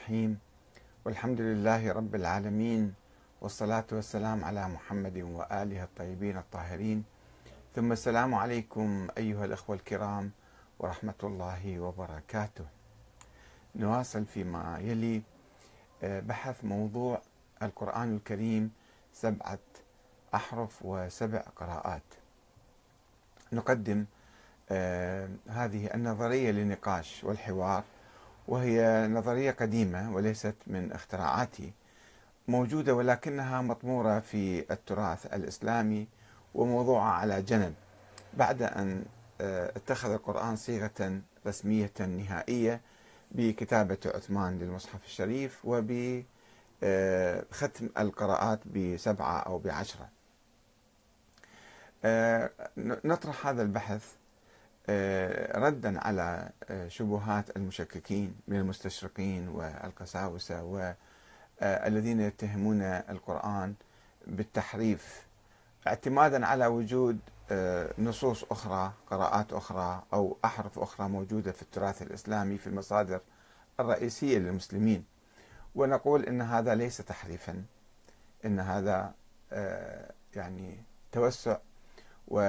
الرحيم. والحمد لله رب العالمين والصلاة والسلام على محمد وآله الطيبين الطاهرين. ثم السلام عليكم أيها الأخوة الكرام ورحمة الله وبركاته. نواصل فيما يلي آه، بحث موضوع القرآن الكريم سبعة أحرف وسبع قراءات. نقدم آه، هذه النظرية للنقاش والحوار وهي نظرية قديمة وليست من اختراعاتي موجودة ولكنها مطمورة في التراث الإسلامي وموضوعة على جنب. بعد أن آه، اتخذ القرآن صيغة رسمية نهائية بكتابة عثمان للمصحف الشريف وبختم آه، القراءات بسبعة أو بعشرة. آه، نطرح هذا البحث ردا على آه، شبهات المشككين من المستشرقين والقساوسة والذين يتهمون القرآن بالتحريف اعتمادا على وجود آه، نصوص أخرى قراءات أخرى أو أحرف أخرى موجودة في التراث الإسلامي في المصادر الرئيسية للمسلمين. ونقول إن هذا ليس تحريفا إن هذا يعني توسع و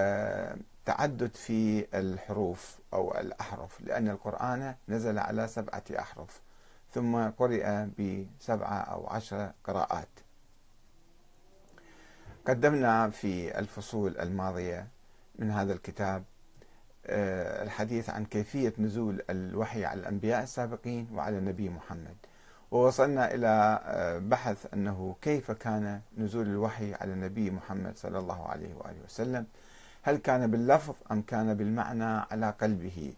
تعدد في الحروف أو الأحرف لأن القرآن نزل على سبعة أحرف ثم قرئ بسبعة أو عشر قراءات. قدمنا في الفصول الماضية من هذا الكتاب آه، الحديث عن كيفية نزول الوحي على الأنبياء السابقين وعلى النبي محمد. ووصلنا إلى آه، بحث أنه كيف كان نزول الوحي على النبي محمد صلى الله عليه وآله وسلم. هل كان باللفظ أم كان بالمعنى على قلبه؟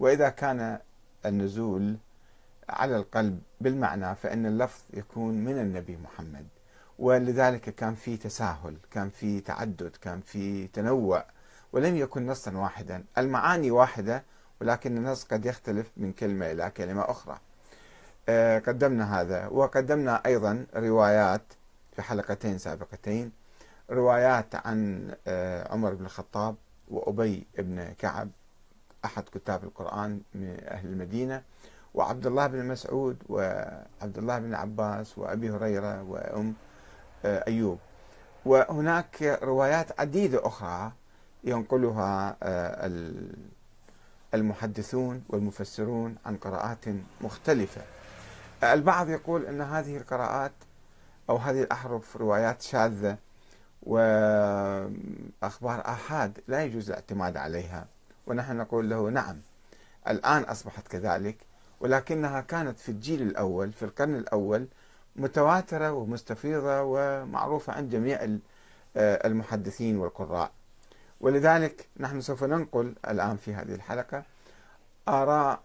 وإذا كان النزول على القلب بالمعنى فإن اللفظ يكون من النبي محمد. ولذلك كان في تساهل كان في تعدد كان في تنوع ولم يكن نصا واحدا. المعاني واحدة ولكن النص قد يختلف من كلمة إلى كلمة أخرى. آه، قدمنا هذا وقدمنا أيضا روايات في حلقتين سابقتين. روايات عن آه، عمر بن الخطاب وأبي بن كعب أحد كتاب القرآن من أهل المدينة وعبد الله بن مسعود وعبد الله بن عباس وأبي هريرة وأم آه، أيوب. وهناك روايات عديدة أخرى ينقلها آه، المحدثون والمفسرون عن قراءات مختلفة. البعض يقول أن هذه القراءات أو هذه الأحرف روايات شاذة وأخبار آحاد لا يجوز الاعتماد عليها. ونحن نقول له نعم الآن أصبحت كذلك ولكنها كانت في الجيل الأول في القرن الأول متواترة ومستفيضة ومعروفة عند جميع آه، المحدثين والقراء. ولذلك نحن سوف ننقل الآن في هذه الحلقة آراء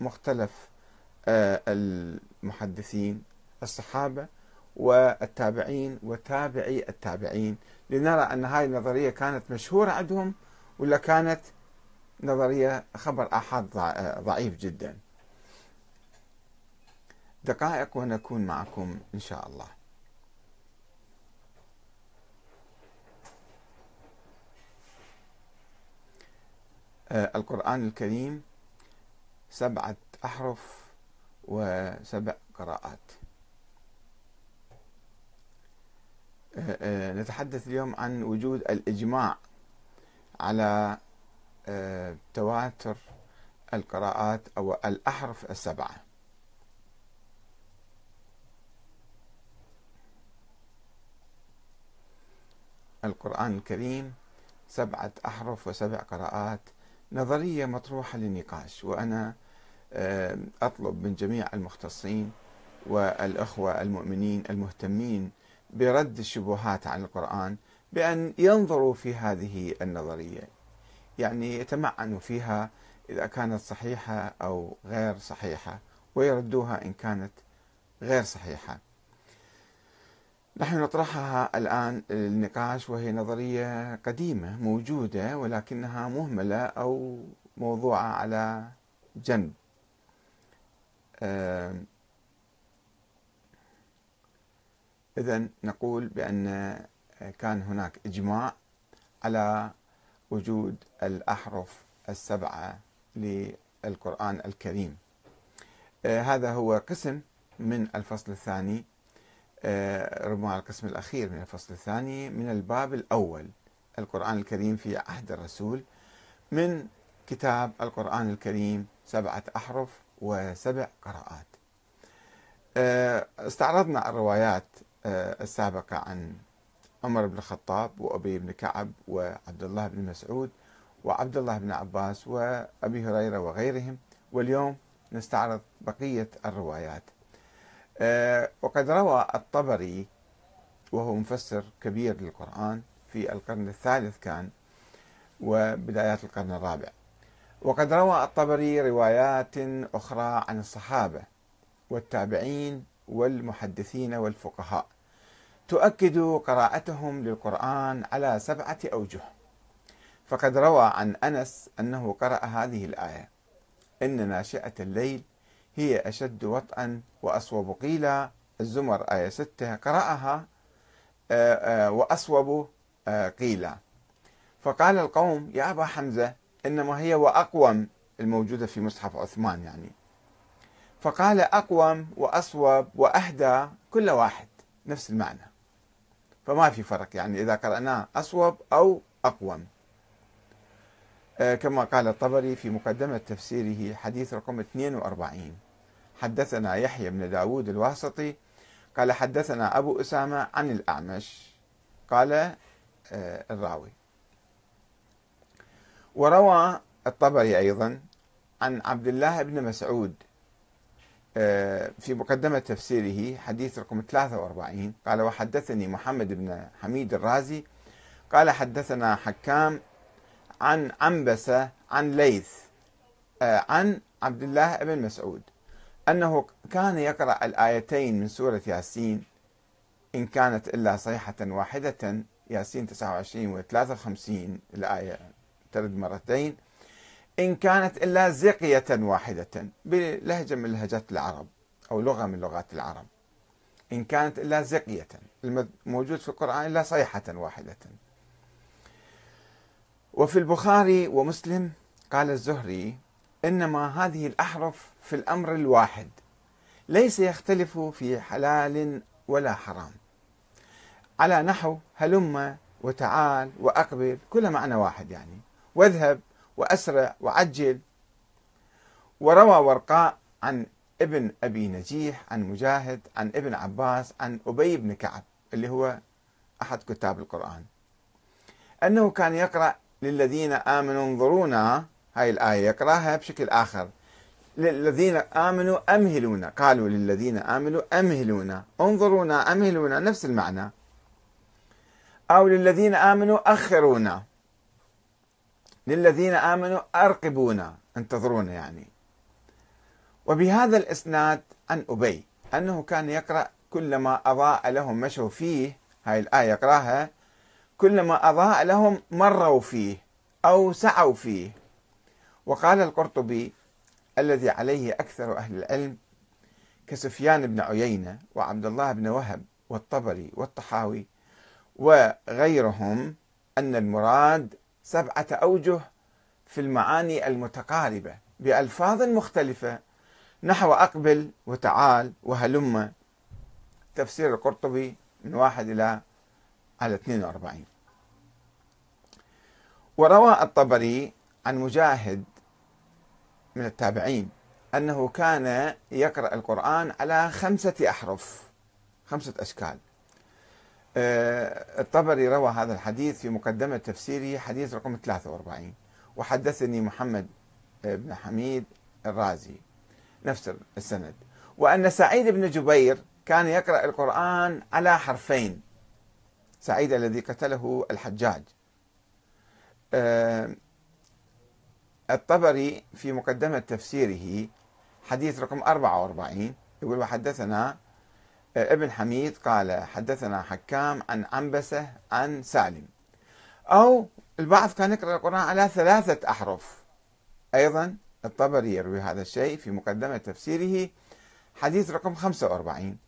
مختلف آه، المحدثين الصحابة والتابعين وتابعي التابعين. لنرى أن هذه النظرية كانت مشهورة عندهم ولا كانت نظرية خبر آحاد ضعيف جدا. دقائق ونكون معكم إن شاء الله. آه، القرآن الكريم سبعة أحرف وسبع قراءات آه، آه، نتحدث اليوم عن وجود الإجماع على آه، تواتر القراءات أو الأحرف السبعة. القرآن الكريم سبعة أحرف وسبع قراءات نظرية مطروحة للنقاش وأنا أطلب من جميع المختصين والأخوة المؤمنين المهتمين برد الشبهات عن القرآن بأن ينظروا في هذه النظرية. يعني يتمعنوا فيها إذا كانت صحيحة أو غير صحيحة ويردوها إن كانت غير صحيحة. نحن نطرحها الآن للنقاش وهي نظرية قديمة موجودة ولكنها مهملة أو موضوعة على جنب. إذا نقول بأن كان هناك إجماع على وجود الأحرف السبعة للقرآن الكريم. آه، هذا هو قسم من الفصل الثاني. آه، ربما القسم الأخير من الفصل الثاني من الباب الأول القرآن الكريم في عهد الرسول من كتاب القرآن الكريم سبعة أحرف وسبع قراءات. آه، استعرضنا الروايات آه، السابقة عن عمر بن الخطاب وأبي بن كعب وعبد الله بن مسعود وعبد الله بن عباس وأبي هريرة وغيرهم. واليوم نستعرض بقية الروايات. آه، وقد روى الطبري وهو مفسر كبير للقرآن في القرن الثالث كان وبدايات القرن الرابع. وقد روى الطبري روايات أخرى عن الصحابة والتابعين والمحدثين والفقهاء. تؤكد قراءتهم للقرآن على سبعة أوجه. فقد روى عن أنس أنه قرأ هذه الآية. إن ناشئة الليل هي أشد وطئا وأصوب قيلا. الزمر آية ستة قرأها آه، آه، وأصوب آه، قيلا. فقال القوم يا أبا حمزة إنما هي وأقوم الموجودة في مصحف عثمان يعني. فقال أقوم وأصوب وأهدى كل واحد. نفس المعنى. فما في فرق. يعني إذا قرأناه أصوب أو أقوم. كما قال الطبري في مقدمة تفسيره حديث رقم 42 حدثنا يحيى بن داود الواسطي قال حدثنا أبو أسامة عن الأعمش قال آه، الراوي. وروى الطبري أيضا عن عبد الله بن مسعود آه، في مقدمة تفسيره حديث رقم 43 قال وحدثني محمد بن حميد الرازي قال حدثنا حكام عن عنبسة عن ليث آه، عن عبد الله بن مسعود أنه كان يقرأ الآيتين من سورة ياسين إن كانت إلا صيحة واحدة ياسين 29 و 53 الآية ترد مرتين إن كانت إلا زقية واحدة بلهجة من لهجات العرب أو لغة من لغات العرب. إن كانت إلا زقية الموجود في القرآن إلا صيحة واحدة. وفي البخاري ومسلم قال الزهري إنما هذه الأحرف في الأمر الواحد ليس يختلف في حلال ولا حرام. على نحو هلم وتعال وأقبل كل معنى واحد يعني. واذهب وأسرع وعجل. وروى ورقاء عن ابن أبي نجيح عن مجاهد عن ابن عباس عن أبي بن كعب اللي هو أحد كتاب القرآن. أنه كان يقرأ للذين آمنوا انظرونا هاي الآية يقرأها بشكل آخر. للذين آمنوا أمهلونا قالوا للذين آمنوا أمهلونا انظرونا أمهلونا نفس المعنى. أو للذين آمنوا أخرونا. للذين آمنوا أرقبونا انتظرونا يعني. وبهذا الإسناد عن أبي أنه كان يقرأ كلما أضاء لهم مشوا فيه هاي الآية يقرأها كلما أضاء لهم مروا فيه أو سعوا فيه. وقال القرطبي الذي عليه أكثر أهل العلم كسفيان بن عيينة وعبد الله بن وهب والطبري والطحاوي وغيرهم أن المراد سبعة أوجه في المعاني المتقاربة بألفاظ مختلفة. نحو أقبل وتعال وهلم. تفسير القرطبي من واحد إلى على 42 وروى الطبري عن مجاهد من التابعين أنه كان يقرأ القرآن على خمسة أحرف خمسة أشكال. الطبري روى هذا الحديث في مقدمة تفسيره حديث رقم 43 وحدثني محمد بن حميد الرازي. نفس السند. وأن سعيد بن جبير كان يقرأ القرآن على حرفين. سعيد الذي قتله الحجاج. آه، الطبري في مقدمة تفسيره حديث رقم 44 يقول وحدثنا آه، ابن حميد قال حدثنا حكام عن عنبسة عن سالم. أو البعض كان يقرأ القرآن على ثلاثة أحرف. أيضا الطبري يروي هذا الشيء في مقدمة تفسيره حديث رقم 45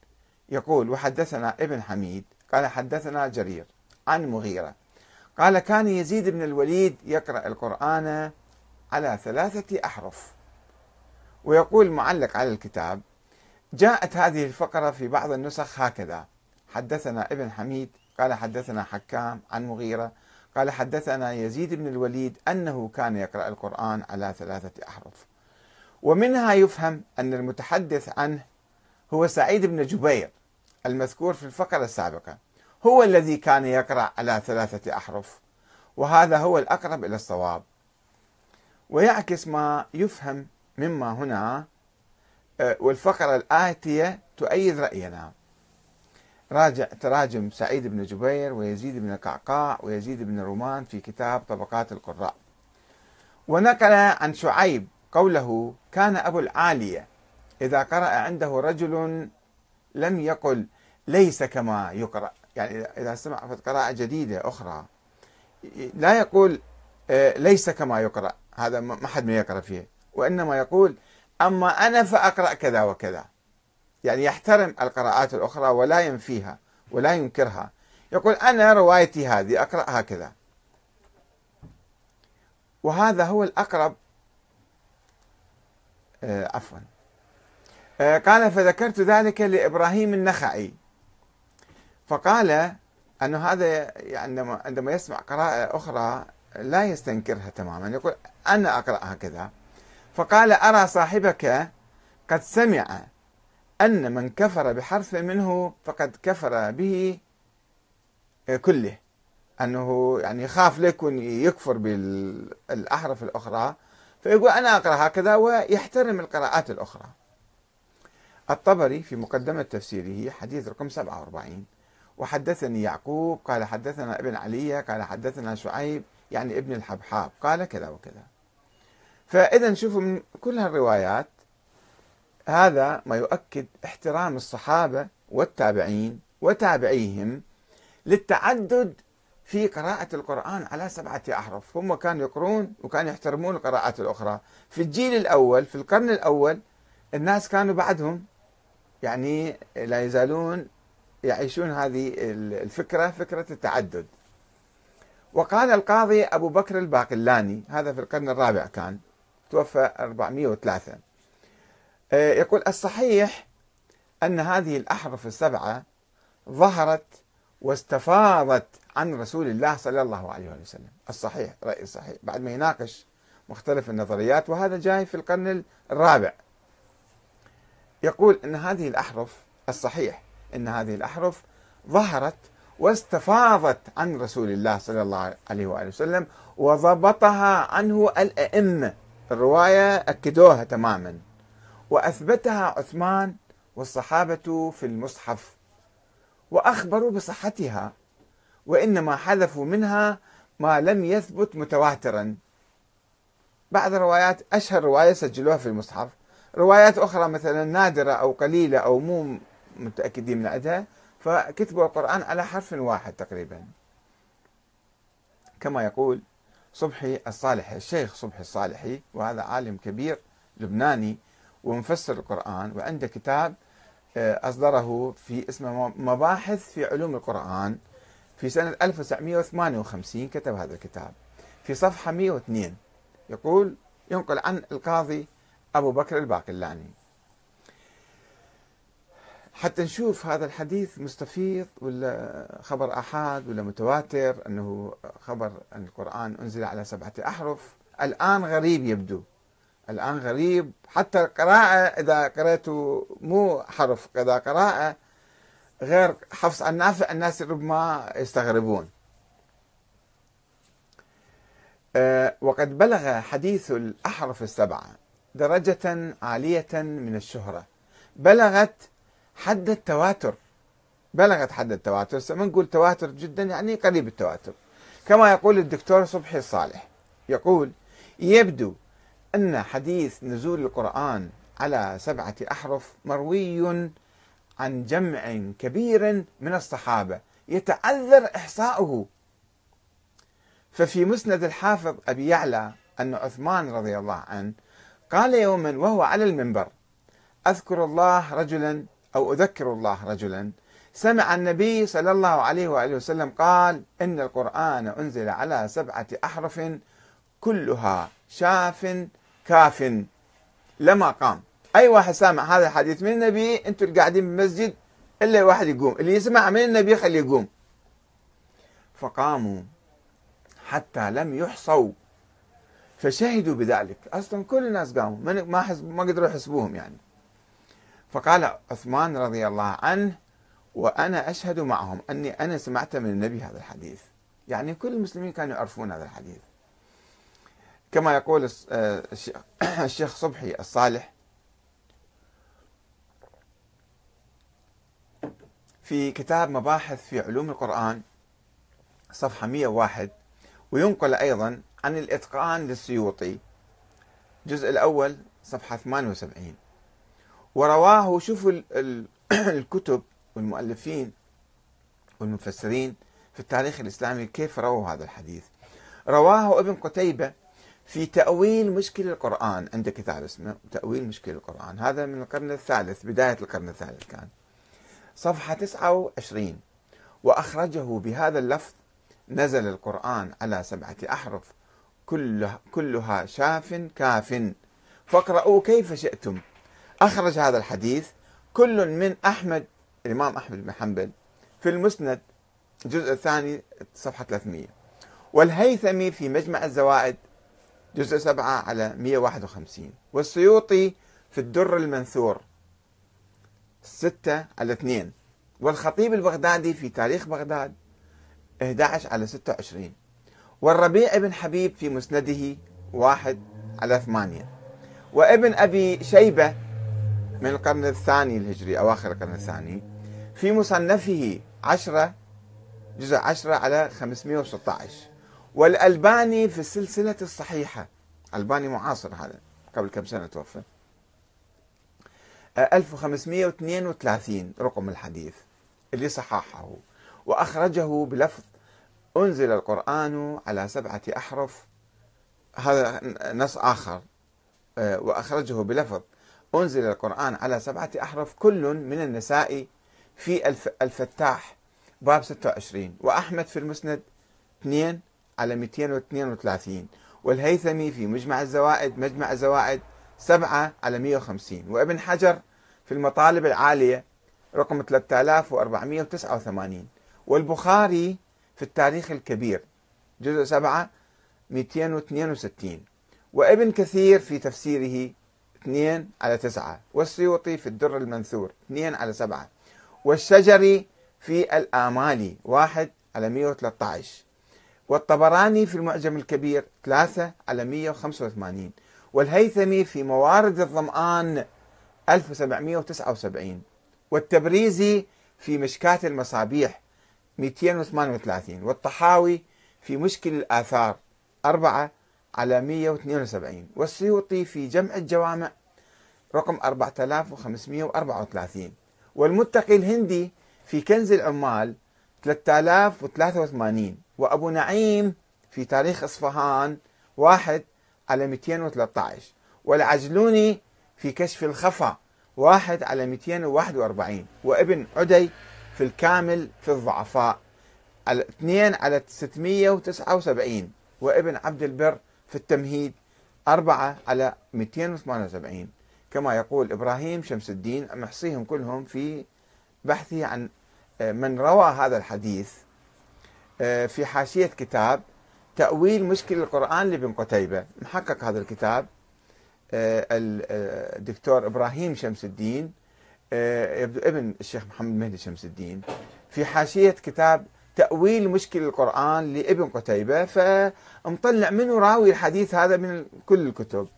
يقول وحدثنا ابن حميد قال حدثنا جرير عن مغيرة. قال كان يزيد بن الوليد يقرأ القرآن على ثلاثة أحرف. ويقول معلق على الكتاب جاءت هذه الفقرة في بعض النسخ هكذا. حدثنا ابن حميد قال حدثنا حكام عن مغيرة قال حدثنا يزيد بن الوليد أنه كان يقرأ القرآن على ثلاثة أحرف. ومنها يفهم أن المتحدث عنه هو سعيد بن جبير المذكور في الفقرة السابقة. هو الذي كان يقرأ على ثلاثة أحرف وهذا هو الأقرب إلى الصواب. ويعكس ما يفهم مما هنا والفقرة الآتية تؤيد رأينا. راجع تراجم سعيد بن جبير ويزيد بن القعقاع ويزيد بن رومان في كتاب طبقات القراء. ونقل عن شعيب قوله كان أبو العالية إذا قرأ عنده رجل لم يقل ليس كما يقرأ. يعني إذا سمع قراءة جديدة أخرى لا يقول آه، ليس كما يقرأ. هذا ما حد ما يقرأ فيه. وإنما يقول أما أنا فأقرأ كذا وكذا. يعني يحترم القراءات الأخرى ولا ينفيها ولا ينكرها. يقول أنا روايتي هذه أقرأ هكذا وهذا هو الأقرب آه عفوا. آه قال فذكرت ذلك لإبراهيم النخعي. فقال أن هذا عندما يسمع قراءة أخرى لا يستنكرها تماما. يقول أنا أقرأ هكذا فقال أرى صاحبك قد سمع أن من كفر بحرف منه فقد كفر به كله أنه يعني يخاف ليكون يكفر بالأحرف الأخرى فيقول أنا أقرأ هكذا ويحترم القراءات الأخرى. الطبري في مقدمة تفسيره حديث رقم 47 وحدثني يعقوب قال حدثنا ابن علي قال حدثنا شعيب يعني ابن الحبحاب قال كذا وكذا. فإذا نشوف من كل هالروايات هذا ما يؤكد احترام الصحابة والتابعين وتابعيهم للتعدد في قراءة القرآن على سبعة أحرف. هم كانوا يقرون وكانوا يحترمون القراءات الأخرى. في الجيل الأول في القرن الأول الناس كانوا بعدهم. يعني لا يزالون يعيشون هذه الفكرة فكرة التعدد. وقال القاضي أبو بكر الباقلاني هذا في القرن الرابع كان توفى 403 آه، يقول الصحيح أن هذه الأحرف السبعة ظهرت واستفاضت عن رسول الله صلى الله عليه وسلم. الصحيح رأي الصحيح بعد ما يناقش مختلف النظريات وهذا جاي في القرن الرابع. يقول أن هذه الأحرف الصحيح أن هذه الأحرف ظهرت واستفاضت عن رسول الله صلى الله عليه وآله وسلم وضبطها عنه الأئمة. الرواية أكدوها تماما وأثبتها عثمان والصحابة في المصحف وأخبروا بصحتها وإنما حذفوا منها ما لم يثبت متواترا. بعض الروايات أشهر رواية سجلوها في المصحف. روايات أخرى مثلا نادرة أو قليلة أو مو متأكدين من عدها فكتبوا القرآن على حرف واحد تقريبا. كما يقول صبحي الصالحي الشيخ صبحي الصالحي وهذا عالم كبير لبناني ومفسر القرآن وعنده كتاب آه، أصدره في اسمه مباحث في علوم القرآن في سنة 1958 كتب هذا الكتاب. في صفحة 102 يقول ينقل عن القاضي أبو بكر الباقلاني. حتى نشوف هذا الحديث مستفيض ولا خبر أحاد ولا متواتر أنه خبر أن القرآن أنزل على سبعة أحرف. الآن غريب يبدو. الآن غريب. حتى القراءه إذا قرأته مو حرف إذا قراءة غير حفص النافع الناس ربما يستغربون. أه وقد بلغ حديث الأحرف السبعة درجة عالية من الشهرة. بلغت حد التواتر. بلغت حد التواتر. ما نقول تواتر جدا يعني قريب التواتر. كما يقول الدكتور صبحي الصالح. يقول يبدو أن حديث نزول القرآن على سبعة أحرف مروي عن جمع كبير من الصحابة. يتعذر إحصاؤه. ففي مسند الحافظ أبي يعلى أن عثمان رضي الله عنه قال يوما وهو على المنبر أذكر الله رجلا أو أذكر الله رجلا سمع النبي صلى الله عليه وآله وسلم قال إن القرآن أنزل على سبعة أحرف كلها شاف كاف لما قام. أي واحد سامع هذا الحديث من النبي أنتم قاعدين بالمسجد إلا واحد يقوم اللي يسمع من النبي خليه يقوم. فقاموا حتى لم يحصوا فشهدوا بذلك. أصلا كل الناس قاموا ما ما قدروا يحسبوهم يعني. فقال عثمان رضي الله عنه وأنا أشهد معهم أني أنا سمعت من النبي هذا الحديث. يعني كل المسلمين كانوا يعرفون هذا الحديث. كما يقول آه، الشيخ صبحي الصالح في كتاب مباحث في علوم القرآن صفحة 101 وينقل أيضا عن الإتقان للسيوطي. الجزء الأول صفحة 78 ورواه شوفوا الكتب والمؤلفين والمفسرين في التاريخ الإسلامي كيف رووا هذا الحديث. رواه ابن قتيبة في تأويل مشكل القرآن. عنده كتاب اسمه تأويل مشكل القرآن. هذا من القرن الثالث بداية القرن الثالث كان. صفحة 29 وأخرجه بهذا اللفظ نزل القرآن على سبعة أحرف كلها, كلها شاف كاف. فاقرأوا كيف شئتم. أخرج هذا الحديث كل من أحمد الإمام أحمد بن حنبل في المسند الجزء الثاني صفحة 300 والهيثمي في مجمع الزوائد جزء 7 على 151 والسيوطي في الدر المنثور 6 على 2 والخطيب البغدادي في تاريخ بغداد 11 على 26 والربيع بن حبيب في مسنده 1 على 8 وابن أبي شيبة من القرن الثاني الهجري أواخر القرن الثاني في مصنفه 10 جزء 10 على 516 والألباني في السلسلة الصحيحة ألباني معاصر هذا قبل كم سنة توفى. 1532 رقم الحديث اللي صححه. وأخرجه بلفظ أنزل القرآن على سبعة أحرف هذا نص آخر. آه، وأخرجه بلفظ أنزل القرآن على سبعة أحرف كل من النساء في الفتاح باب 26 وأحمد في المسند 2 على 232 والهيثمي في مجمع الزوائد مجمع الزوائد 7 على 150 وابن حجر في المطالب العالية رقم 3489 والبخاري في التاريخ الكبير جزء 7 262 وابن كثير في تفسيره 2 على 9 والسيوطي في الدر المنثور 2 على 7 والشجري في الآمالي 1 على 113 والطبراني في المعجم الكبير 3 على 185 والهيثمي في موارد الظمآن 1779 والتبريزي في مشكاة المصابيح 238 والطحاوي في مشكل الآثار 4 على 172 والسيوطي في جمع الجوامع رقم 4534 والمتقي الهندي في كنز العمال 3083 وأبو نعيم في تاريخ إصفهان 1 على 213 والعجلوني في كشف الخفا واحد على 241 وابن عدي في الكامل في الضعفاء على 2 على 679 وابن عبد البر في التمهيد أربعة على 278 كما يقول إبراهيم شمس الدين محصيهم كلهم في بحثه عن آه، من روى هذا الحديث آه، في حاشية كتاب تأويل مشكل القرآن لابن قتيبة. محقق هذا الكتاب آه، الدكتور إبراهيم شمس الدين يبدو ابن الشيخ محمد مهدي شمس الدين. في حاشية كتاب تأويل مشكل القرآن لابن قتيبة فمطلع منه راوي الحديث هذا من كل الكتب.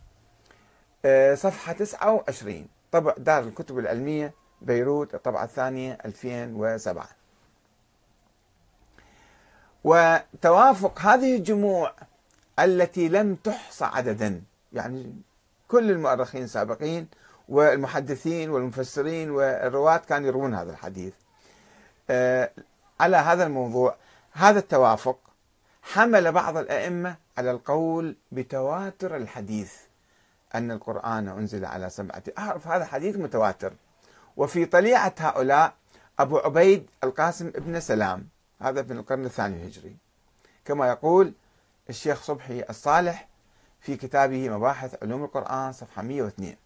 آه، صفحة 29 طبع دار الكتب العلمية بيروت الطبعة الثانية 2007 وتوافق هذه الجموع التي لم تحصى عددا يعني كل المؤرخين السابقين والمحدثين والمفسرين والرواة كانوا يروون هذا الحديث. آه، على هذا الموضوع هذا التوافق حمل بعض الأئمة على القول بتواتر الحديث أن القرآن أنزل على سبعة. أحرف هذا حديث متواتر. وفي طليعة هؤلاء أبو عبيد القاسم ابن سلام هذا في القرن الثاني الهجري. كما يقول الشيخ صبحي الصالح في كتابه مباحث علوم القرآن صفحة 102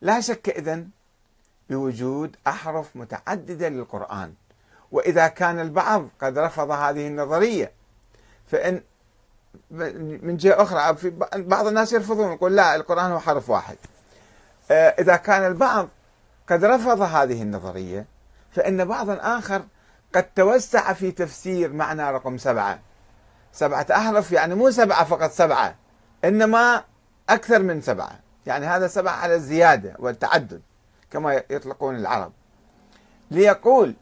لا شك إذن بوجود أحرف متعددة للقرآن. وإذا كان البعض قد رفض هذه النظرية فإن من جهة أخرى في بعض الناس يرفضون يقول لا القرآن هو حرف واحد. آه، إذا كان البعض قد رفض هذه النظرية فإن بعضا آخر قد توسع في تفسير معنى رقم سبعة. سبعة أحرف يعني مو سبعة فقط سبعة إنما أكثر من سبعة. يعني هذا سبعة على الزيادة والتعدد كما يطلقون العرب. ليقول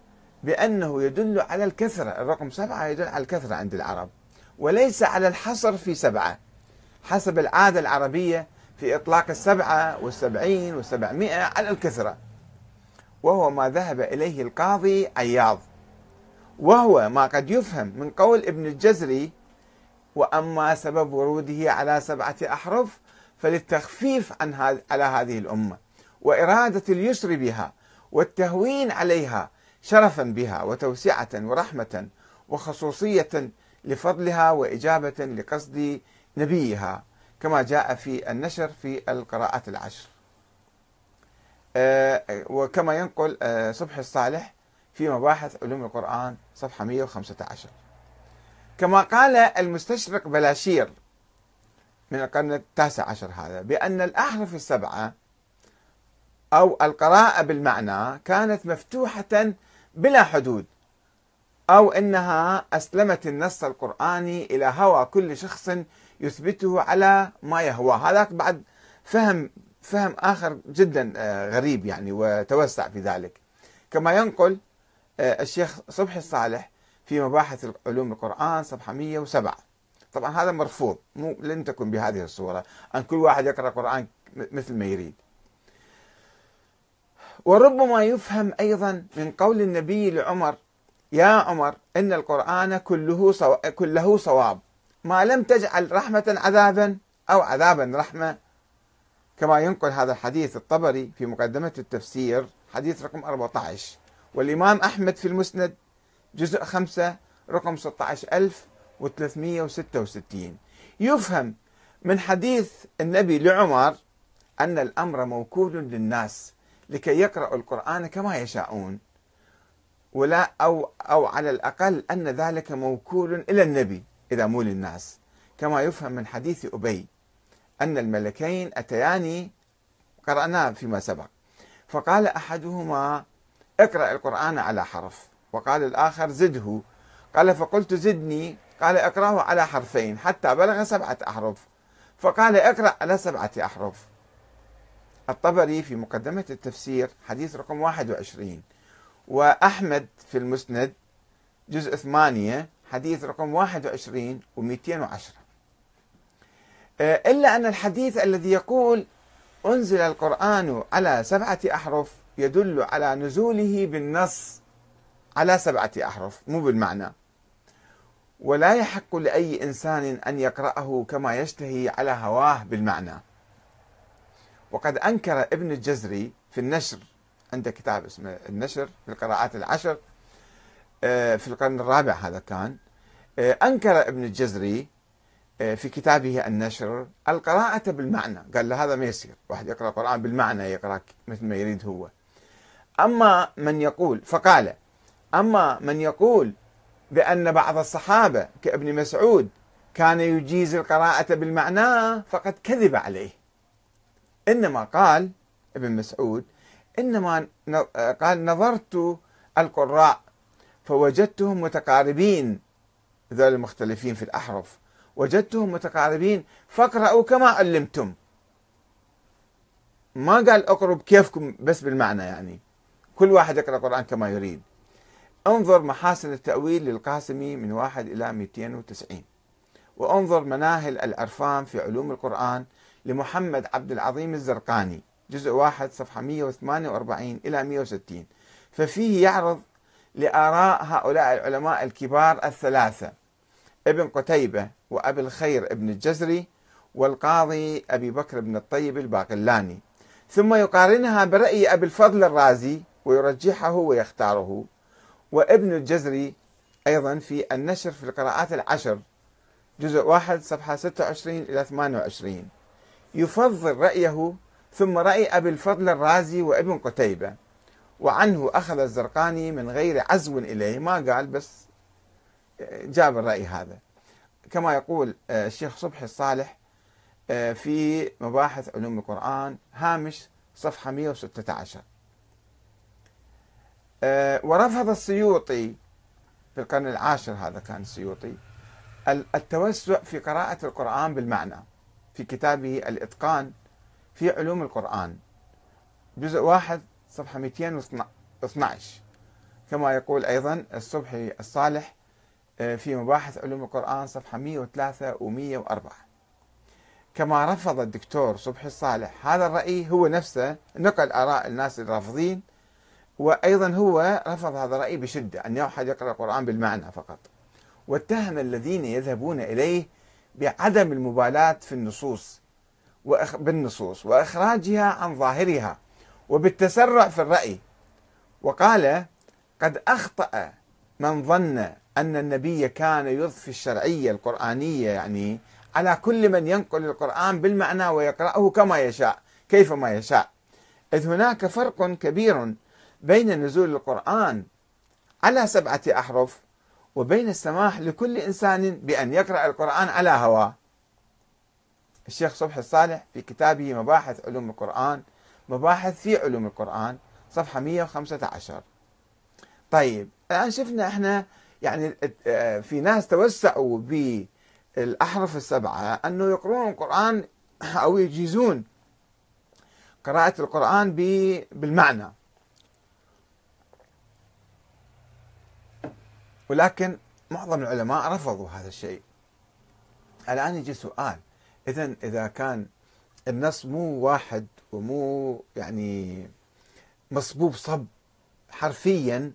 بأنه يدل على الكثرة الرقم سبعة يدل على الكثرة عند العرب وليس على الحصر في سبعة. حسب العادة العربية في إطلاق السبعة والسبعين والسبعمائة على الكثرة. وهو ما ذهب إليه القاضي عياض. وهو ما قد يفهم من قول ابن الجزري وأما سبب وروده على سبعة أحرف فللتخفيف عن على هذه الأمة وإرادة اليسر بها والتهوين عليها شرفا بها وتوسعة ورحمة وخصوصية لفضلها وإجابة لقصد نبيها كما جاء في النشر في القراءات العشر. آه، وكما ينقل آه، صبح الصالح في مباحث علوم القرآن صفحة 115 كما قال المستشرق بلاشير من القرن التاسع عشر هذا بأن الأحرف السبعة أو القراءة بالمعنى كانت مفتوحة بلا حدود أو أنها أسلمت النص القرآني إلى هوى كل شخص يثبته على ما يهوى هذاك بعد فهم فهم آخر جدا آه، غريب يعني وتوسع في ذلك. كما ينقل آه، الشيخ صبحي الصالح في مباحث علوم القرآن صفحة 107 طبعا هذا مرفوض مو لن تكن بهذه الصورة. أن كل واحد يقرأ القرآن مثل ما يريد. وربما يفهم أيضا من قول النبي لعمر يا عمر إن القرآن كله. كله صواب. ما لم تجعل رحمة عذابا أو عذابا رحمة. كما ينقل هذا الحديث الطبري في مقدمة التفسير حديث رقم 14 والإمام أحمد في المسند جزء 5 رقم 16366 يفهم من حديث النبي لعمر أن الأمر موكول للناس. لكي يقرأوا القرآن كما يشاءون ولا أو أو على الأقل أن ذلك موكول إلى النبي إذا مو للناس. كما يفهم من حديث أبي أن الملكين أتياني قرأناه فيما سبق. فقال أحدهما اقرأ القرآن على حرف. وقال الآخر زده. قال فقلت زدني. قال اقرأه على حرفين حتى بلغ سبعة أحرف. فقال اقرأ على سبعة أحرف. الطبري في مقدمة التفسير حديث رقم 21 وأحمد في المسند جزء 8 حديث رقم 21 و210 إلا أن الحديث الذي يقول أنزل القرآن على سبعة أحرف يدل على نزوله بالنص على سبعة أحرف مو بالمعنى. ولا يحق لأي إنسان أن يقرأه كما يشتهي على هواه بالمعنى. وقد أنكر ابن الجزري في النشر عنده كتاب اسمه النشر في القراءات العشر آه، في القرن الرابع هذا كان آه، أنكر ابن الجزري آه، في كتابه النشر القراءة بالمعنى. قال له هذا ما يصير واحد يقرأ القرآن بالمعنى يقرأ مثل ما يريد هو. أما من يقول فقال أما من يقول بأن بعض الصحابة كابن مسعود كان يجيز القراءة بالمعنى فقد كذب عليه. إنما قال ابن مسعود إنما قال نظرت القراء فوجدتهم متقاربين ذول المختلفين في الأحرف وجدتهم متقاربين فاقرأوا كما علمتم. ما قال اقرب كيفكم بس بالمعنى يعني كل واحد يقرأ القرآن كما يريد. انظر محاسن التأويل للقاسمي من واحد إلى 290 وانظر مناهل العرفان في علوم القرآن لمحمد عبد العظيم الزرقاني جزء واحد صفحة 148 إلى 160 ففيه يعرض لآراء هؤلاء العلماء الكبار الثلاثة ابن قتيبة وأبي الخير ابن الجزري والقاضي أبي بكر بن الطيب الباقلاني. ثم يقارنها برأي أبي الفضل الرازي ويرجحه ويختاره وابن الجزري أيضا في النشر في القراءات العشر جزء واحد صفحة 26 إلى 28 يفضل رأيه ثم رأي أبي الفضل الرازي وابن قتيبة. وعنه أخذ الزرقاني من غير عزو إليه. ما قال بس جاب الرأي هذا. كما يقول آه، الشيخ صبحي الصالح آه، في مباحث علوم القرآن هامش صفحة 116 آه، ورفض السيوطي في القرن العاشر هذا كان السيوطي التوسع في قراءة القرآن بالمعنى. في كتابه الإتقان في علوم القرآن. جزء واحد صفحة 212 كما يقول أيضا الصبحي الصالح آه، في مباحث علوم القرآن صفحة 103 و104 كما رفض الدكتور صبحي الصالح هذا الرأي هو نفسه نقل آراء الناس الرافضين وأيضا هو رفض هذا الرأي بشدة أن أحد يقرأ القرآن بالمعنى فقط. واتهم الذين يذهبون إليه بعدم المبالاة في النصوص بالنصوص وإخراجها عن ظاهرها وبالتسرع في الرأي. وقال قد أخطأ من ظن أن النبي كان يضفي الشرعية القرآنية يعني على كل من ينقل القرآن بالمعنى ويقرأه كما يشاء كيفما يشاء. إذ هناك فرق كبير بين نزول القرآن على سبعة أحرف وبين السماح لكل إنسان بأن يقرأ القرآن على هواه. الشيخ صبحي الصالح في كتابه مباحث علوم القرآن مباحث في علوم القرآن صفحة 115 طيب الآن شفنا إحنا يعني في ناس توسعوا بالأحرف السبعة أنه يقرؤون القرآن أو يجيزون قراءة القرآن بالمعنى. ولكن معظم العلماء رفضوا هذا الشيء. الآن يجي سؤال. إذا إذا كان النص مو واحد ومو يعني مصبوب صب حرفيا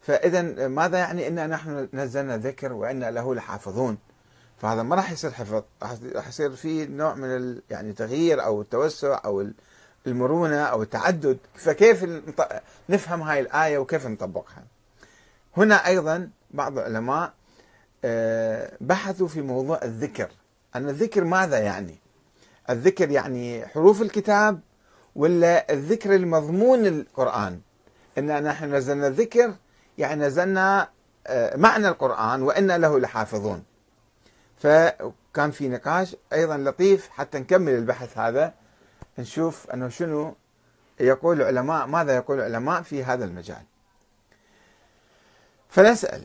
فإذا ماذا يعني أن نحن نزلنا ذكر وأن له لحافظون؟ فهذا ما راح يصير حفظ راح يصير في نوع من يعني تغيير أو التوسع أو المرونة أو التعدد. فكيف نفهم هاي الآية وكيف نطبقها؟ هنا أيضا بعض العلماء آه، بحثوا في موضوع الذكر. أن الذكر ماذا يعني؟ الذكر يعني حروف الكتاب ولا الذكر المضمون القرآن؟ إن نحن نزلنا الذكر يعني نزلنا آه، معنى القرآن وإنا له لحافظون. فكان في نقاش أيضا لطيف حتى نكمل البحث هذا نشوف أنه شنو يقول العلماء ماذا يقول العلماء في هذا المجال. فنسأل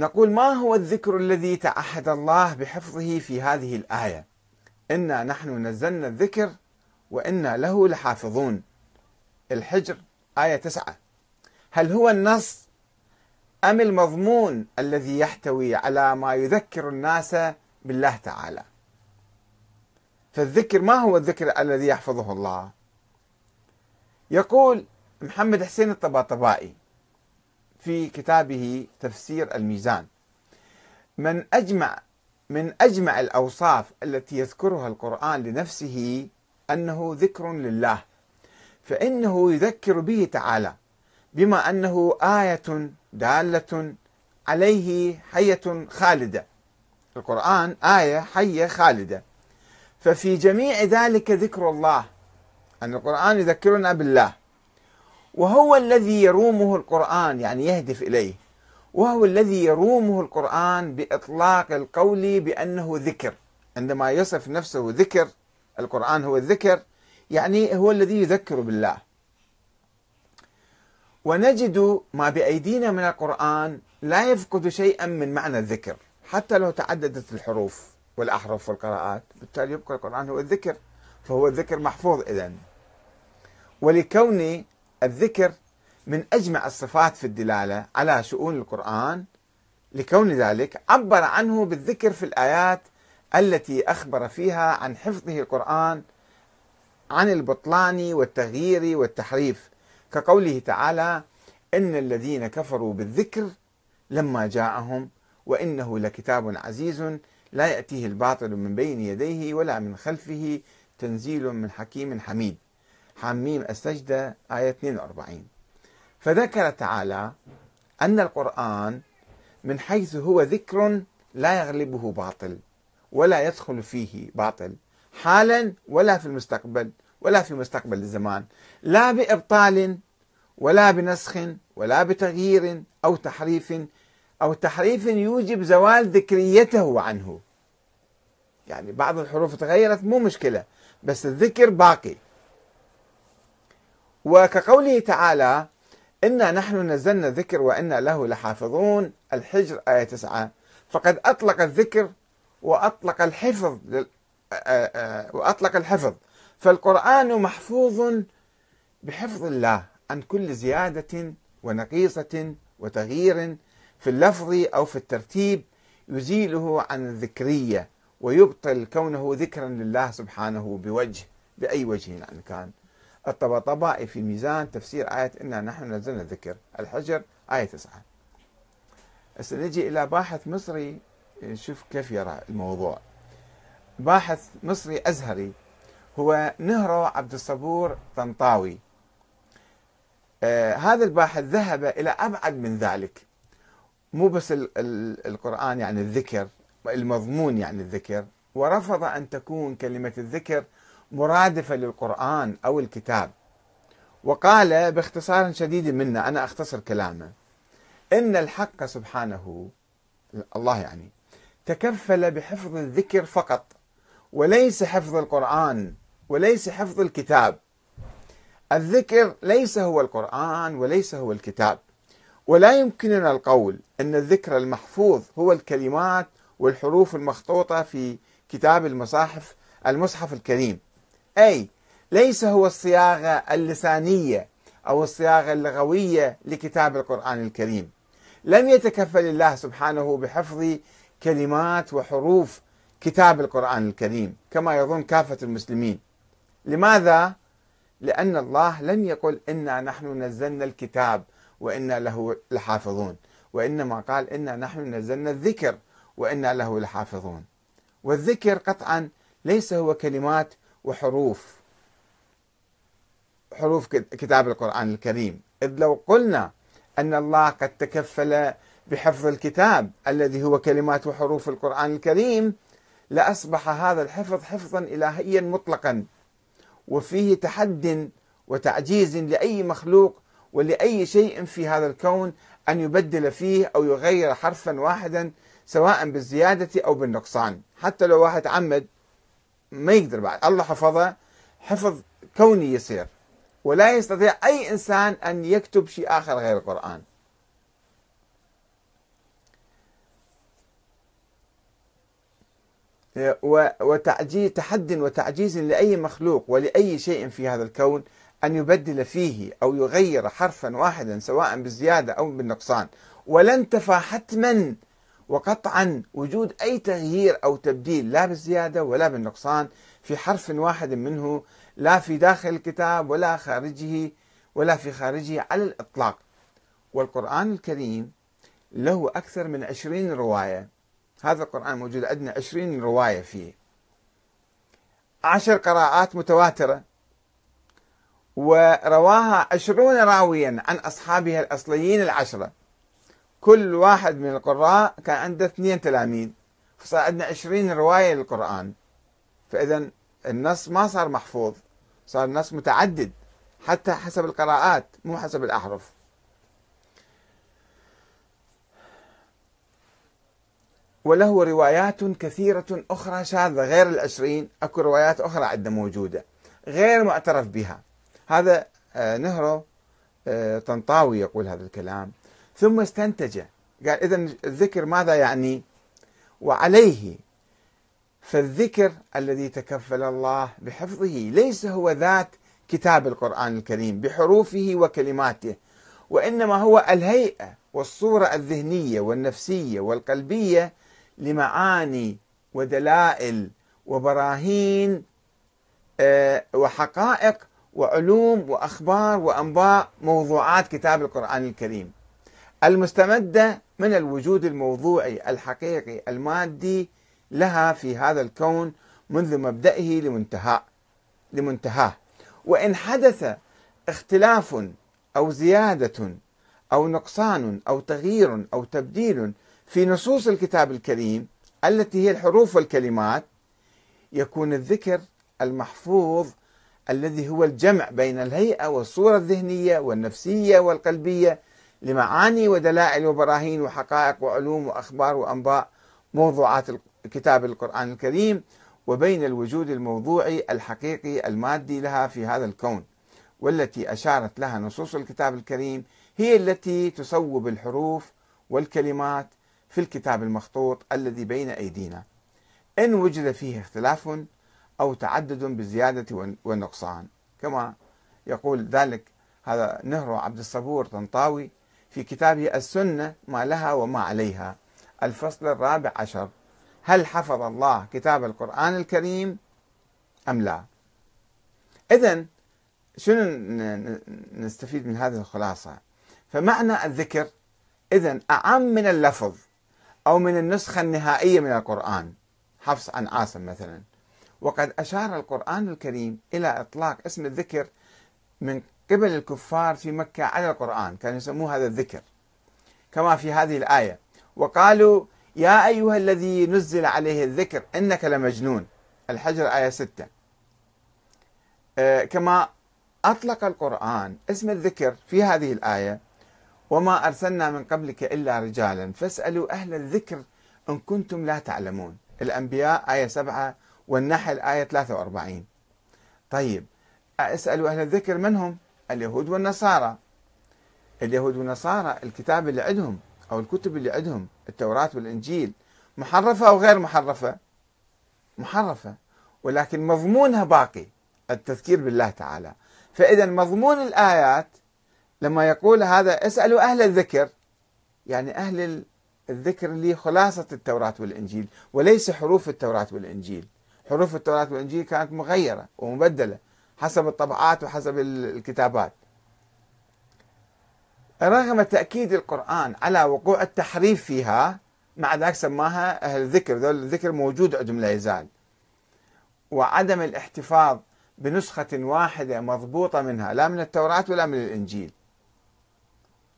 نقول ما هو الذكر الذي تعهد الله بحفظه في هذه الآية؟ إنا نحن نزلنا الذكر وإنا له لحافظون. الحجر آية تسعة. هل هو النص أم المضمون الذي يحتوي على ما يذكر الناس بالله تعالى؟ فالذكر ما هو الذكر الذي يحفظه الله؟ يقول محمد حسين الطباطبائي في كتابه تفسير الميزان. من أجمع من أجمع الأوصاف التي يذكرها القرآن لنفسه أنه ذكر لله فإنه يذكر به تعالى بما أنه آية دالة عليه حية خالدة. القرآن آية حية خالدة. ففي جميع ذلك ذكر الله. أن القرآن يذكرنا بالله. وهو الذي يرومه القرآن يعني يهدف إليه. وهو الذي يرومه القرآن بإطلاق القول بأنه ذكر. عندما يصف نفسه ذكر القرآن هو الذكر يعني هو الذي يذكر بالله. ونجد ما بأيدينا من القرآن لا يفقد شيئا من معنى الذكر حتى لو تعددت الحروف والأحرف والقراءات. بالتالي يبقى القرآن هو الذكر فهو الذكر محفوظ إذن. ولكون الذكر من أجمع الصفات في الدلالة على شؤون القرآن لكون ذلك عبر عنه بالذكر في الآيات التي أخبر فيها عن حفظه القرآن عن البطلان والتغيير والتحريف. كقوله تعالى إن الذين كفروا بالذكر لما جاءهم وإنه لكتاب عزيز لا يأتيه الباطل من بين يديه ولا من خلفه تنزيل من حكيم حميد. حميم السجدة آية 42 فذكر تعالى أن القرآن من حيث هو ذكر لا يغلبه باطل ولا يدخل فيه باطل حالا ولا في المستقبل ولا في مستقبل الزمان لا بإبطال ولا بنسخ ولا بتغيير أو تحريف أو تحريف يوجب زوال ذكريته عنه. يعني بعض الحروف تغيرت مو مشكلة بس الذكر باقي. وكقوله تعالى إنا نحن نزلنا الذكر وإنا له لحافظون. الحجر آية 9 فقد أطلق الذكر وأطلق الحفظ وأطلق الحفظ. فالقرآن محفوظ بحفظ الله عن كل زيادة ونقيصة وتغيير في اللفظ أو في الترتيب يزيله عن الذكرية ويبطل كونه ذكرا لله سبحانه بوجه بأي وجه يعني كان. الطبطبائي في ميزان تفسير آية إنا نحن نزلنا الذكر. الحجر آية تسعة. هسه نجي إلى باحث مصري نشوف كيف يرى الموضوع. باحث مصري أزهري هو نهرو عبد الصبور طنطاوي. آه هذا الباحث ذهب إلى أبعد من ذلك. مو بس ال ال القرآن يعني الذكر المضمون يعني الذكر. ورفض أن تكون كلمة الذكر مرادفة للقرآن أو الكتاب. وقال باختصار شديد منا أنا أختصر كلامه. إن الحق سبحانه الله يعني تكفل بحفظ الذكر فقط وليس حفظ القرآن وليس حفظ الكتاب. الذكر ليس هو القرآن وليس هو الكتاب. ولا يمكننا القول أن الذكر المحفوظ هو الكلمات والحروف المخطوطة في كتاب المصاحف المصحف الكريم. أي ليس هو الصياغة اللسانية أو الصياغة اللغوية لكتاب القرآن الكريم. لم يتكفل الله سبحانه بحفظ كلمات وحروف كتاب القرآن الكريم كما يظن كافة المسلمين. لماذا؟ لأن الله لم يقل إنا نحن نزلنا الكتاب وإنا له لحافظون وإنما قال إنا نحن نزلنا الذكر وإنا له لحافظون. والذكر قطعا ليس هو كلمات وحروف حروف كتاب القرآن الكريم. إذ لو قلنا أن الله قد تكفل بحفظ الكتاب الذي هو كلمات وحروف القرآن الكريم لأصبح هذا الحفظ حفظا إلهيا مطلقا وفيه تحد وتعجيز لأي مخلوق ولأي شيء في هذا الكون أن يبدل فيه أو يغير حرفا واحدا سواء بالزيادة أو بالنقصان. حتى لو واحد عمد ما يقدر بعد. الله حفظه حفظ كوني يصير ولا يستطيع أي إنسان أن يكتب شيء آخر غير القرآن. وتعجيز تحد وتعجيز لأي مخلوق ولأي شيء في هذا الكون أن يبدل فيه أو يغير حرفا واحدا سواء بالزيادة أو بالنقصان. ولا انتفى حتما وقطعا وجود أي تغيير أو تبديل لا بالزيادة ولا بالنقصان في حرف واحد منه لا في داخل الكتاب ولا خارجه ولا في خارجه على الإطلاق. والقرآن الكريم له أكثر من عشرين رواية. هذا القرآن موجود عندنا عشرين رواية فيه. عشر قراءات متواترة. ورواها عشرون راويا عن أصحابها الأصليين العشرة. كل واحد من القراء كان عنده اثنين تلاميذ فصار عندنا عشرين رواية للقرآن. فإذا النص ما صار محفوظ صار النص متعدد حتى حسب القراءات مو حسب الأحرف. وله روايات كثيرة أخرى شاذة غير العشرين أكو روايات أخرى عندنا موجودة غير معترف بها. هذا آه، نهرو آه، طنطاوي يقول هذا الكلام. ثم استنتج. قال إذا الذكر ماذا يعني؟ وعليه. فالذكر الذي تكفل الله بحفظه ليس هو ذات كتاب القرآن الكريم بحروفه وكلماته وإنما هو الهيئة والصورة الذهنية والنفسية والقلبية لمعاني ودلائل وبراهين آه، وحقائق وعلوم وأخبار وأنباء موضوعات كتاب القرآن الكريم. المستمدة من الوجود الموضوعي الحقيقي المادي لها في هذا الكون منذ مبدئه لمنتهى لمنتهاه. وإن حدث اختلاف أو زيادة أو نقصان أو تغيير أو تبديل في نصوص الكتاب الكريم التي هي الحروف والكلمات يكون الذكر المحفوظ الذي هو الجمع بين الهيئة والصورة الذهنية والنفسية والقلبية لمعاني ودلائل وبراهين وحقائق وعلوم وأخبار وأنباء موضوعات كتاب القرآن الكريم وبين الوجود الموضوعي الحقيقي المادي لها في هذا الكون والتي أشارت لها نصوص الكتاب الكريم هي التي تصوب الحروف والكلمات في الكتاب المخطوط الذي بين أيدينا. إن وجد فيه اختلاف أو تعدد بزيادة ونقصان. كما يقول ذلك هذا نهر عبد الصبور طنطاوي في كتابه السنة ما لها وما عليها. الفصل الرابع عشر. هل حفظ الله كتاب القرآن الكريم أم لا؟ إذا شنو نستفيد من هذه الخلاصة؟ فمعنى الذكر إذا أعم من اللفظ أو من النسخة النهائية من القرآن. حفص عن عاصم مثلا. وقد أشار القرآن الكريم إلى إطلاق اسم الذكر من قبل الكفار في مكة على القرآن كانوا يسموه هذا الذكر كما في هذه الآية. وقالوا يا أيها الذي نزل عليه الذكر إنك لمجنون. الحجر آية 6 آه، كما أطلق القرآن اسم الذكر في هذه الآية وما أرسلنا من قبلك إلا رجالا فاسألوا أهل الذكر إن كنتم لا تعلمون. الأنبياء آية 7 والنحل آية 43 طيب أسألوا أهل الذكر من هم؟ اليهود والنصارى. اليهود والنصارى الكتاب اللي عندهم أو الكتب اللي عندهم التوراة والإنجيل محرفة أو غير محرفة؟ محرفة. ولكن مضمونها باقي التذكير بالله تعالى. فإذا مضمون الآيات لما يقول هذا اسألوا أهل الذكر. يعني أهل الذكر اللي خلاصة التوراة والإنجيل وليس حروف التوراة والإنجيل. حروف التوراة والإنجيل كانت مغيرة ومبدلة. حسب الطبعات وحسب الكتابات. رغم تأكيد القرآن على وقوع التحريف فيها مع ذلك سماها أهل الذكر. ذول الذكر موجود عندهم لا يزال. وعدم الاحتفاظ بنسخة واحدة مضبوطة منها لا من التوراة ولا من الإنجيل.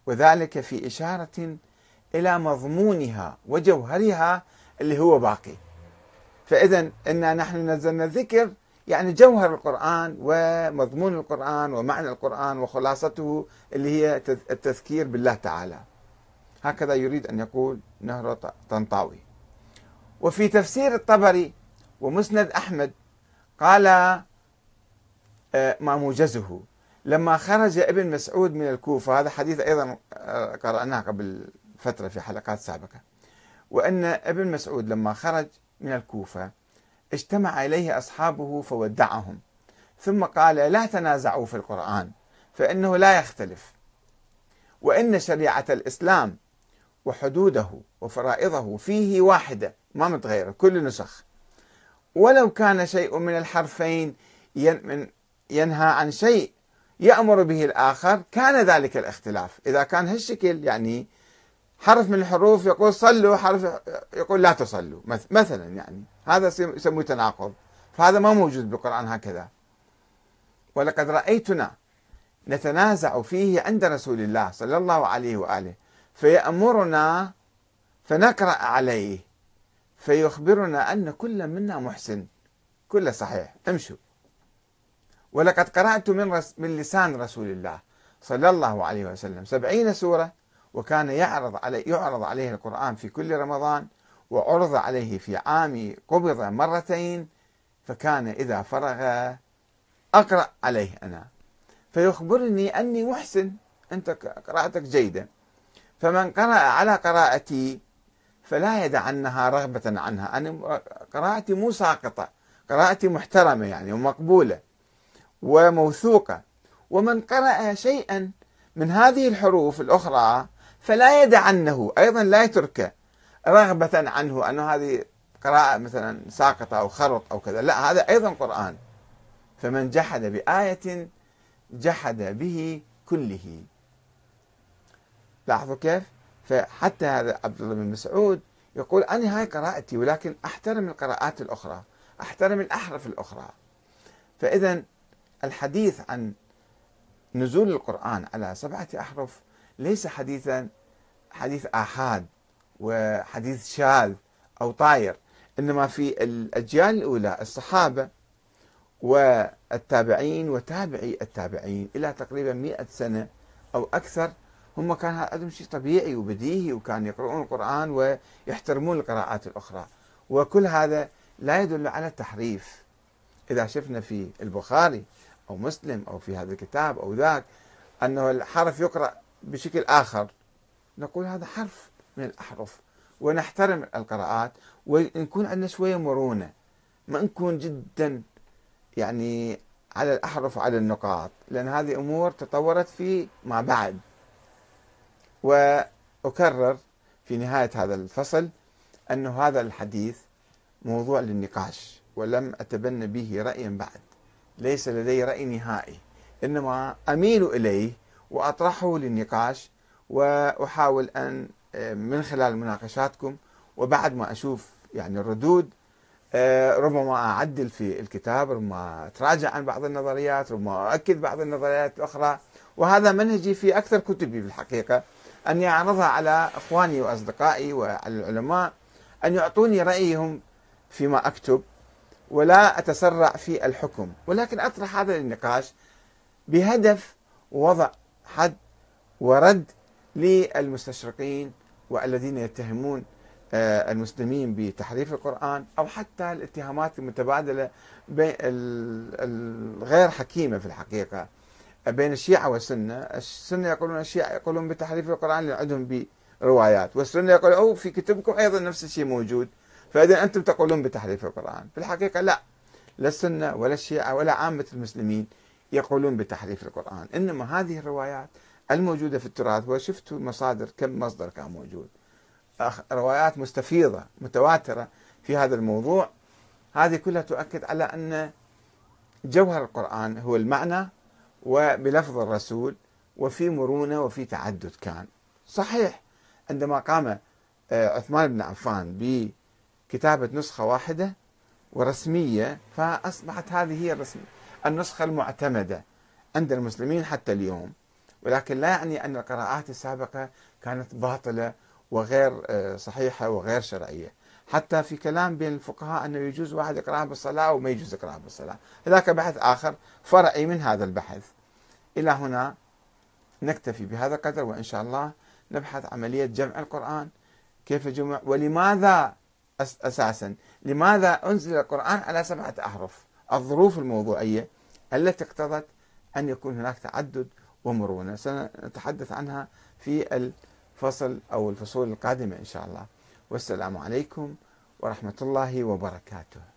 وذلك في إشارة إلى مضمونها وجوهرها اللي هو باقي. فإذا إنا نحن نزلنا الذكر يعني جوهر القرآن ومضمون القرآن ومعنى القرآن وخلاصته اللي هي التذكير بالله تعالى. هكذا يريد أن يقول نهر طنطاوي. وفي تفسير الطبري ومسند أحمد قال آه، ما موجزه. لما خرج ابن مسعود من الكوفة هذا حديث أيضا آه، قرأناه قبل فترة في حلقات سابقة. وأن ابن مسعود لما خرج من الكوفة اجتمع إليه أصحابه فودعهم. ثم قال لا تنازعوا في القرآن فإنه لا يختلف. وإن شريعة الإسلام وحدوده وفرائضه فيه واحدة ما متغيرة كل نسخ. ولو كان شيء من الحرفين ينهى عن شيء يأمر به الآخر كان ذلك الاختلاف. إذا كان هالشكل يعني حرف من الحروف يقول صلوا حرف يقول لا تصلوا مثلا يعني. هذا يسموه تناقض. فهذا ما موجود بالقرآن هكذا. ولقد رأيتنا نتنازع فيه عند رسول الله صلى الله عليه وآله فيأمرنا فنقرأ عليه فيخبرنا أن كل منا محسن. كله صحيح. امشوا. ولقد قرأت من, رس من لسان رسول الله صلى الله عليه وسلم سبعين سورة وكان يعرض عليه يعرض عليه القرآن في كل رمضان وعرض عليه في عام قبض مرتين فكان إذا فرغ أقرأ عليه أنا. فيخبرني أني محسن أنت قراءتك جيدة. فمن قرأ على قراءتي فلا يدعنها رغبة عنها. أنا قراءتي مو ساقطة قراءتي محترمة يعني ومقبولة وموثوقة. ومن قرأ شيئا من هذه الحروف الأخرى فلا يدعنه أيضا لا يتركه. رغبة عنه أنه هذه قراءة مثلا ساقطة أو خرط أو كذا. لا هذا أيضا قرآن. فمن جحد بآية جحد به كله. لاحظوا كيف؟ فحتى هذا عبد الله بن مسعود يقول أنا هاي قراءتي ولكن أحترم القراءات الأخرى أحترم الأحرف الأخرى. فإذا الحديث عن نزول القرآن على سبعة أحرف ليس حديثا حديث آحاد. وحديث شاذ أو طاير إنما في الأجيال الأولى الصحابة والتابعين وتابعي التابعين إلى تقريبا مئة سنة أو أكثر هم كان عندهم شيء طبيعي وبديهي وكان يقرؤون القرآن ويحترمون القراءات الأخرى. وكل هذا لا يدل على التحريف. إذا شفنا في البخاري أو مسلم أو في هذا الكتاب أو ذاك أنه الحرف يقرأ بشكل آخر نقول هذا حرف من الأحرف ونحترم القراءات ونكون عندنا شوية مرونة ما نكون جدا يعني على الأحرف وعلى النقاط لأن هذه أمور تطورت في ما بعد. وأكرر في نهاية هذا الفصل أن هذا الحديث موضوع للنقاش ولم أتبنى به رأيا بعد ليس لدي رأي نهائي إنما أميل إليه وأطرحه للنقاش وأحاول أن من خلال مناقشاتكم وبعد ما أشوف يعني الردود ربما أعدل في الكتاب ربما أتراجع عن بعض النظريات ربما أؤكد بعض النظريات الأخرى. وهذا منهجي في أكثر كتبي في الحقيقة أني أعرضها على إخواني وأصدقائي وعلى العلماء أن يعطوني رأيهم فيما أكتب ولا أتسرع في الحكم. ولكن أطرح هذا النقاش بهدف وضع حد ورد للمستشرقين والذين يتهمون آه، المسلمين بتحريف القرآن أو حتى الاتهامات المتبادلة الغير حكيمة في الحقيقة بين الشيعة والسنة. السنة يقولون الشيعة يقولون بتحريف القرآن اللي عندهم بروايات والسنة يقولون أو في كتبكم أيضا نفس الشيء موجود. فإذا أنتم تقولون بتحريف القرآن في الحقيقة لا. لا السنة ولا الشيعة ولا عامة المسلمين يقولون بتحريف القرآن. إنما هذه الروايات الموجودة في التراث وشفتوا مصادر كم مصدر كان موجود. روايات مستفيضة متواترة في هذا الموضوع. هذه كلها تؤكد على أن جوهر القرآن هو المعنى وبلفظ الرسول وفي مرونة وفي تعدد كان. صحيح عندما قام آه، عثمان بن عفان بكتابة نسخة واحدة ورسمية فأصبحت هذه هي النسخة المعتمدة عند المسلمين حتى اليوم. ولكن لا يعني أن القراءات السابقة كانت باطلة وغير آه، صحيحة وغير شرعية. حتى في كلام بين الفقهاء أنه يجوز واحد يقرأها بالصلاة وما يجوز يقرأها بالصلاة. هذاك بحث آخر فرعي من هذا البحث. إلى هنا نكتفي بهذا القدر وإن شاء الله نبحث عملية جمع القرآن. كيف جمع ولماذا أساسا؟ لماذا أنزل القرآن على سبعة أحرف؟ الظروف الموضوعية التي اقتضت أن يكون هناك تعدد ومرونة سنتحدث عنها في الفصل أو الفصول القادمة إن شاء الله. والسلام عليكم ورحمة الله وبركاته.